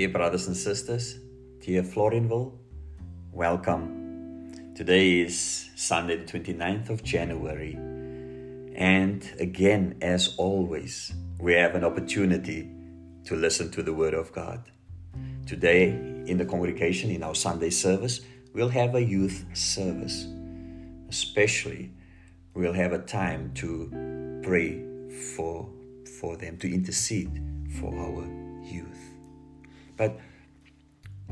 Dear brothers and sisters, dear Florinville, welcome. Today is Sunday, the 29th of January, and again, as always, we have an opportunity to listen to the Word of God. Today, in the congregation, in our Sunday service, we'll have a youth service. Especially, we'll have a time to pray for, for them, to intercede for our youth. But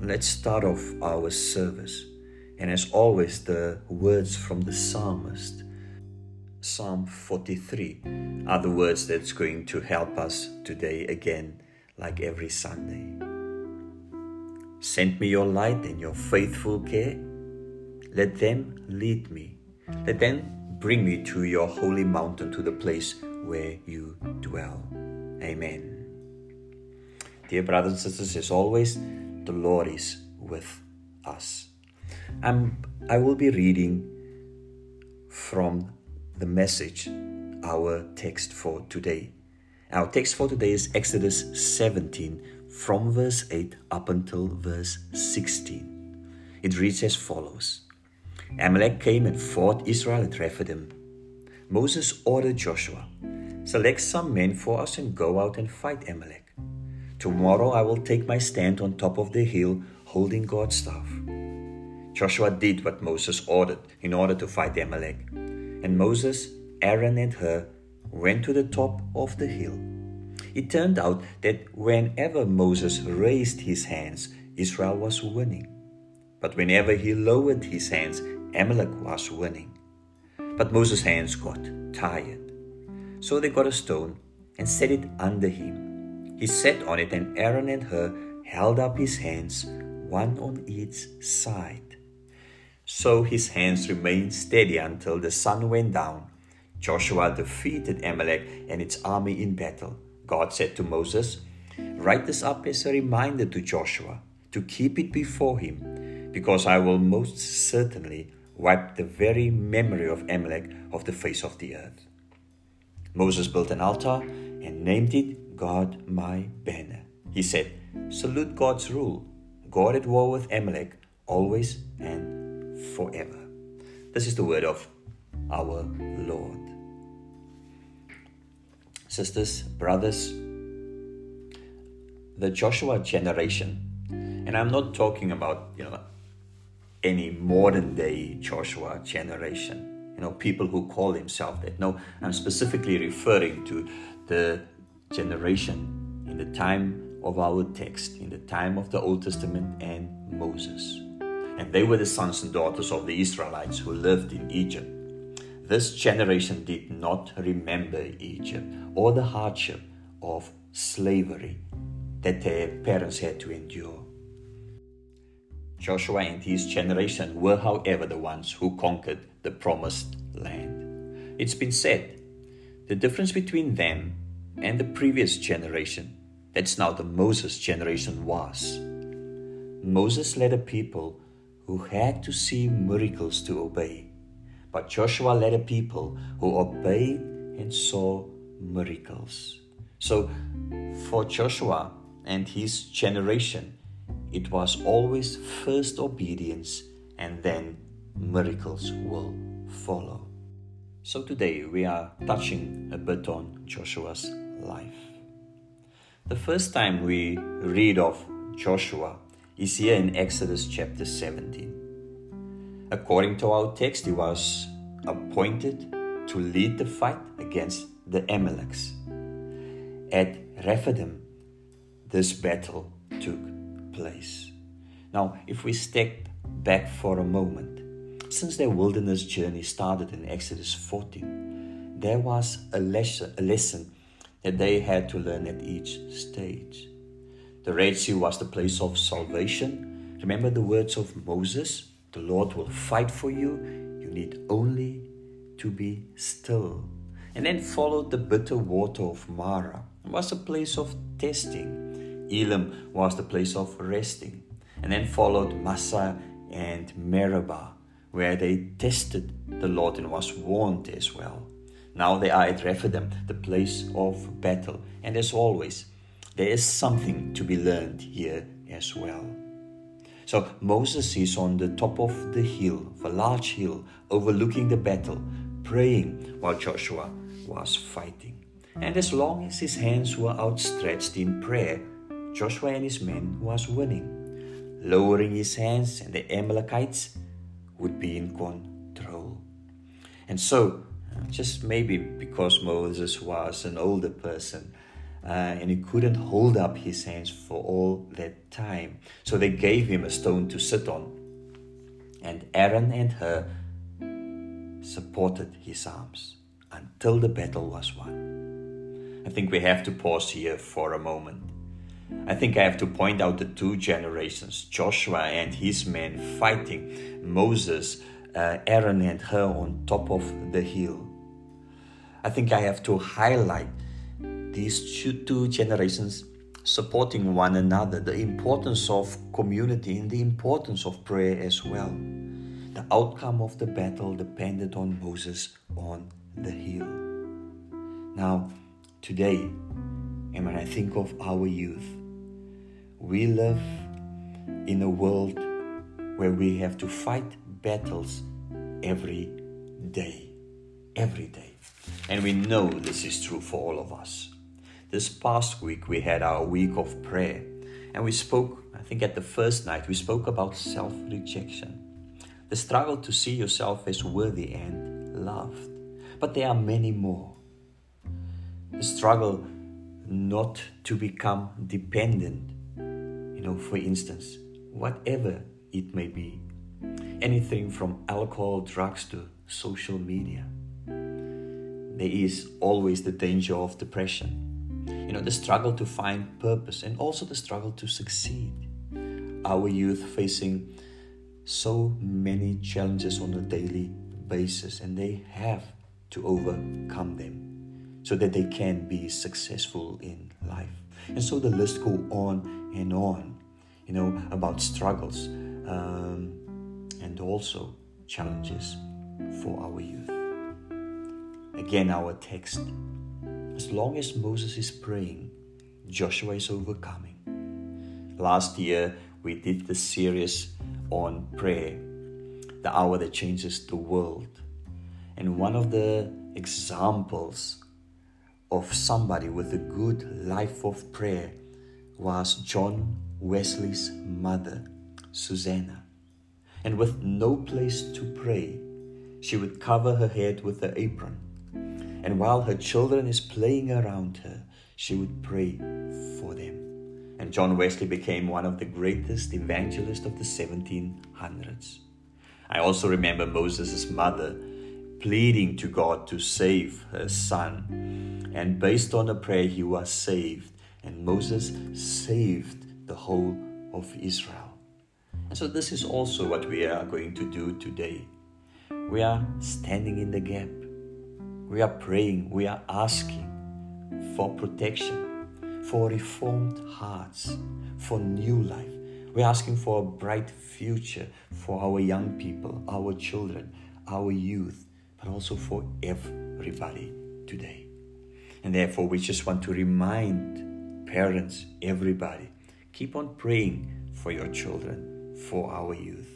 let's start off our service. And as always, the words from the psalmist. Psalm 43 are the words that's going to help us today again, like every Sunday. Send me your light and your faithful care. Let them lead me. Let them bring me to your holy mountain, to the place where you dwell. Amen. Dear brothers and sisters, as always, the Lord is with us. I'm, I will be reading from the message, our text for today. Our text for today is Exodus 17, from verse 8 up until verse 16. It reads as follows Amalek came and fought Israel at Rephidim. Moses ordered Joshua, Select some men for us and go out and fight Amalek. Tomorrow I will take my stand on top of the hill holding God's staff. Joshua did what Moses ordered in order to fight Amalek. And Moses, Aaron, and Hur went to the top of the hill. It turned out that whenever Moses raised his hands, Israel was winning. But whenever he lowered his hands, Amalek was winning. But Moses' hands got tired. So they got a stone and set it under him. He sat on it, and Aaron and Hur held up his hands, one on each side. So his hands remained steady until the sun went down. Joshua defeated Amalek and its army in battle. God said to Moses, Write this up as a reminder to Joshua to keep it before him, because I will most certainly wipe the very memory of Amalek off the face of the earth. Moses built an altar and named it God my banner. He said, Salute God's rule. God at war with Amalek, always and forever. This is the word of our Lord. Sisters, brothers, the Joshua generation, and I'm not talking about, you know, any modern day Joshua generation, you know, people who call themselves that. No, I'm specifically referring to the generation in the time of our text, in the time of the Old Testament and Moses. And they were the sons and daughters of the Israelites who lived in Egypt. This generation did not remember Egypt or the hardship of slavery that their parents had to endure. Joshua and his generation were, however, the ones who conquered the promised land. It's been said the difference between them and the previous generation, that's now the Moses generation, was Moses led a people who had to see miracles to obey, but Joshua led a people who obeyed and saw miracles. So, for Joshua and his generation, it was always first obedience and then miracles will follow. So today we are touching a bit on Joshua's life. The first time we read of Joshua is here in Exodus chapter 17. According to our text, he was appointed to lead the fight against the Amaleks. At Rephidim, this battle took place. Now, if we step back for a moment, since their wilderness journey started in Exodus 14, there was a lesson, a lesson that they had to learn at each stage. The Red Sea was the place of salvation. Remember the words of Moses the Lord will fight for you. You need only to be still. And then followed the bitter water of Marah. It was a place of testing. Elim was the place of resting. And then followed Massah and Meribah, where they tested the Lord and was warned as well. Now they are at Rephidim, the place of battle. And as always, there is something to be learned here as well. So Moses is on the top of the hill, of a large hill, overlooking the battle, praying while Joshua was fighting. And as long as his hands were outstretched in prayer, Joshua and his men was winning. Lowering his hands, and the Amalekites would be in control. And so, just maybe because Moses was an older person, uh, and he couldn't hold up his hands for all that time. So they gave him a stone to sit on. And Aaron and her supported his arms until the battle was won. I think we have to pause here for a moment. I think I have to point out the two generations Joshua and his men fighting Moses, uh, Aaron, and Hur on top of the hill. I think I have to highlight these two generations supporting one another, the importance of community and the importance of prayer as well. The outcome of the battle depended on Moses on the hill. Now, today, and when I think of our youth, we live in a world where we have to fight battles every day. Every day. And we know this is true for all of us. This past week, we had our week of prayer, and we spoke, I think at the first night, we spoke about self rejection, the struggle to see yourself as worthy and loved. But there are many more. The struggle not to become dependent, you know, for instance, whatever it may be, anything from alcohol, drugs to social media. There is always the danger of depression you know, the struggle to find purpose and also the struggle to succeed. Our youth facing so many challenges on a daily basis and they have to overcome them so that they can be successful in life. And so the list go on and on, you know, about struggles um, and also challenges for our youth. Again, our text as long as Moses is praying, Joshua is overcoming. Last year, we did the series on prayer, the hour that changes the world. And one of the examples of somebody with a good life of prayer was John Wesley's mother, Susanna. And with no place to pray, she would cover her head with her apron and while her children is playing around her, she would pray for them. And John Wesley became one of the greatest evangelists of the 1700s. I also remember Moses' mother pleading to God to save her son. And based on a prayer, he was saved. And Moses saved the whole of Israel. So, this is also what we are going to do today. We are standing in the gap we are praying, we are asking for protection, for reformed hearts, for new life. We're asking for a bright future for our young people, our children, our youth, but also for everybody today. And therefore, we just want to remind parents, everybody, keep on praying for your children, for our youth.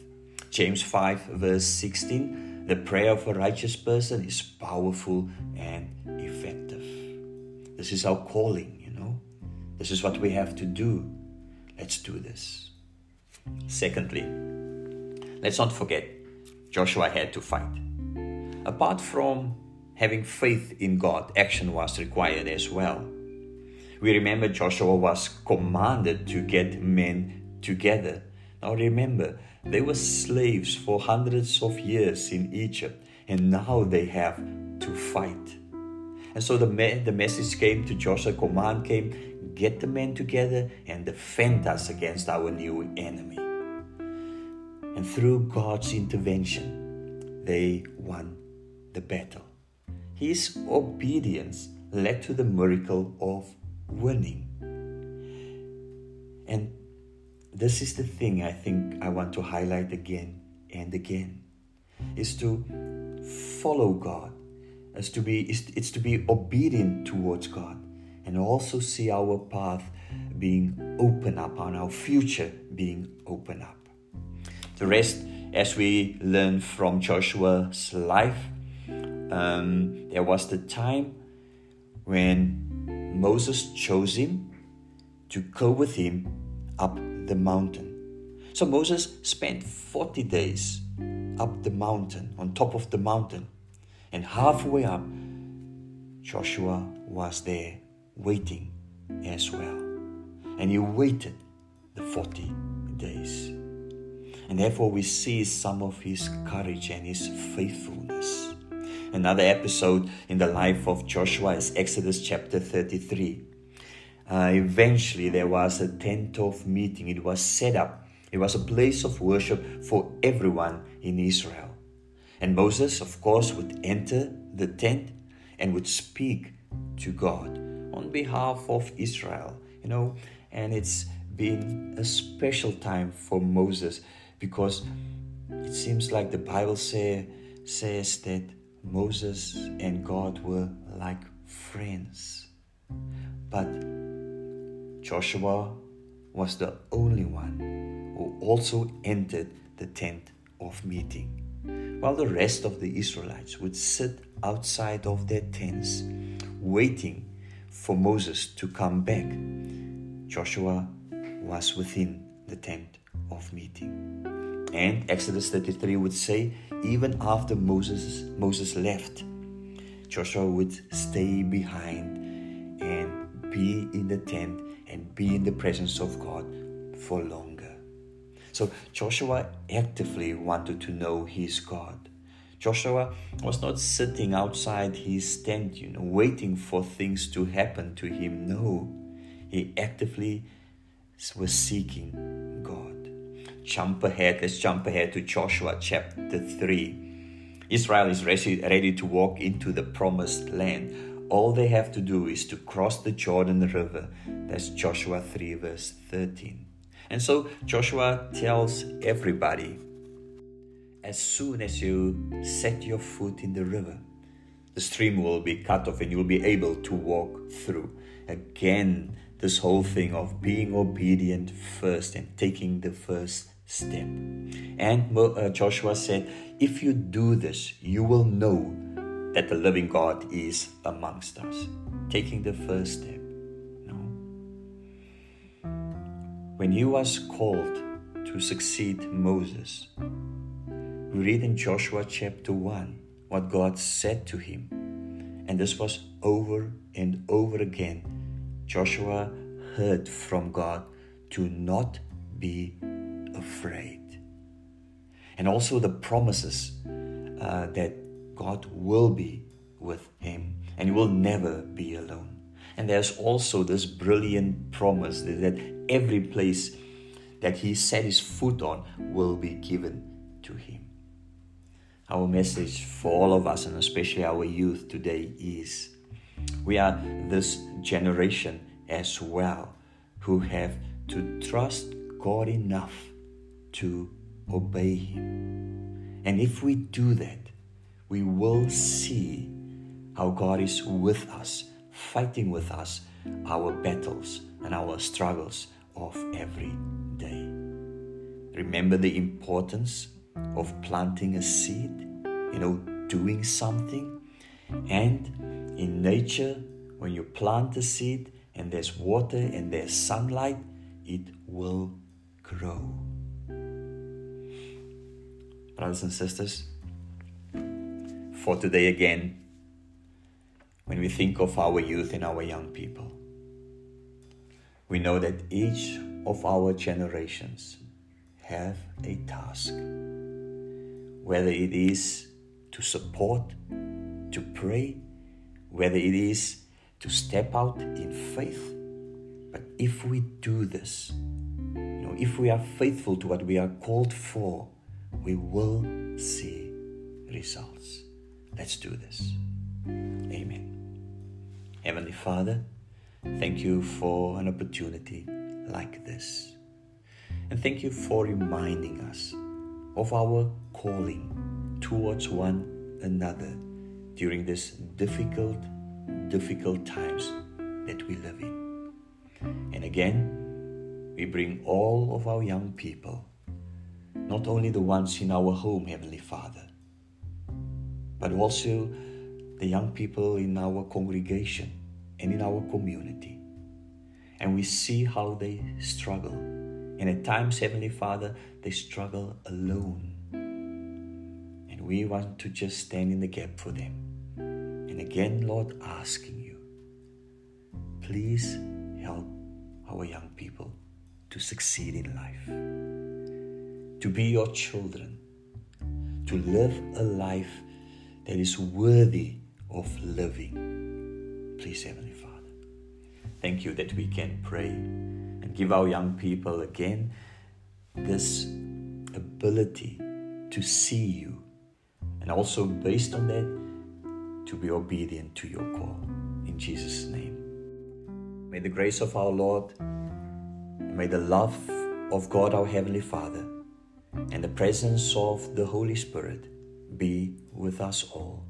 James 5, verse 16 the prayer of a righteous person is powerful and effective. This is our calling, you know. This is what we have to do. Let's do this. Secondly, let's not forget Joshua had to fight. Apart from having faith in God, action was required as well. We remember Joshua was commanded to get men together. Now remember, they were slaves for hundreds of years in Egypt, and now they have to fight. And so the, me- the message came to Joshua, command came, get the men together and defend us against our new enemy. And through God's intervention, they won the battle. His obedience led to the miracle of winning. And this is the thing I think I want to highlight again and again is to follow God, is to be it's to be obedient towards God, and also see our path being open up, our future being open up. The rest, as we learn from Joshua's life, um, there was the time when Moses chose him to go with him up the mountain. So Moses spent 40 days up the mountain, on top of the mountain, and halfway up, Joshua was there waiting as well. And he waited the 40 days. And therefore, we see some of his courage and his faithfulness. Another episode in the life of Joshua is Exodus chapter 33. Uh, eventually, there was a tent of meeting. It was set up. It was a place of worship for everyone in Israel. And Moses, of course, would enter the tent and would speak to God on behalf of Israel. You know, and it's been a special time for Moses because it seems like the Bible say, says that Moses and God were like friends. But Joshua was the only one who also entered the tent of meeting, while the rest of the Israelites would sit outside of their tents, waiting for Moses to come back. Joshua was within the tent of meeting. And Exodus 33 would say, even after Moses, Moses left, Joshua would stay behind and be in the tent and be in the presence of God for longer. So Joshua actively wanted to know his God. Joshua was not sitting outside his tent, you know, waiting for things to happen to him. No, he actively was seeking God. Jump ahead, let's jump ahead to Joshua chapter 3. Israel is ready, to walk into the promised land. All they have to do is to cross the Jordan River. That's Joshua 3, verse 13. And so Joshua tells everybody as soon as you set your foot in the river, the stream will be cut off and you'll be able to walk through. Again, this whole thing of being obedient first and taking the first step. And uh, Joshua said, If you do this, you will know that the living God is amongst us. Taking the first step. No. When he was called to succeed Moses, we read in Joshua chapter 1 what God said to him. And this was over and over again. Joshua heard from God to not be afraid. And also the promises uh, that God will be with him and he will never be alone. And there's also this brilliant promise that, every place that he set his foot on will be given to him. Our message for all of us, and especially our youth today, is we are this generation as well who have to trust God enough to obey Him. And if we do that, we will see how God is with us, fighting with us our battles and our struggles of every day. Remember the importance of planting a seed, you know, doing something. And in nature, when you plant a seed and there's water and there's sunlight, it will grow. Brothers and sisters, for today again, when we think of our youth and our young people, we know that each of our generations have a task whether it is to support, to pray, whether it is to step out in faith. But if we do this, you know, if we are faithful to what we are called for, we will see results. Let's do this. Amen. Heavenly Father, thank you for an opportunity like this. And thank you for reminding us of our calling towards one another during these difficult, difficult times that we live in. And again, we bring all of our young people, not only the ones in our home, Heavenly Father, but also the young people in our congregation and in our community. And we see how they struggle. And at times, Heavenly Father, they struggle alone. And we want to just stand in the gap for them. And again, Lord, asking you, please help our young people to succeed in life, to be your children, to live a life that is worthy of living. Please, Heavenly Father, thank you that we can pray and give our young people again this ability to see you, and also based on that, to be obedient to your call. In Jesus' name. May the grace of our Lord, may the love of God our Heavenly Father, and the presence of the Holy Spirit be with us all.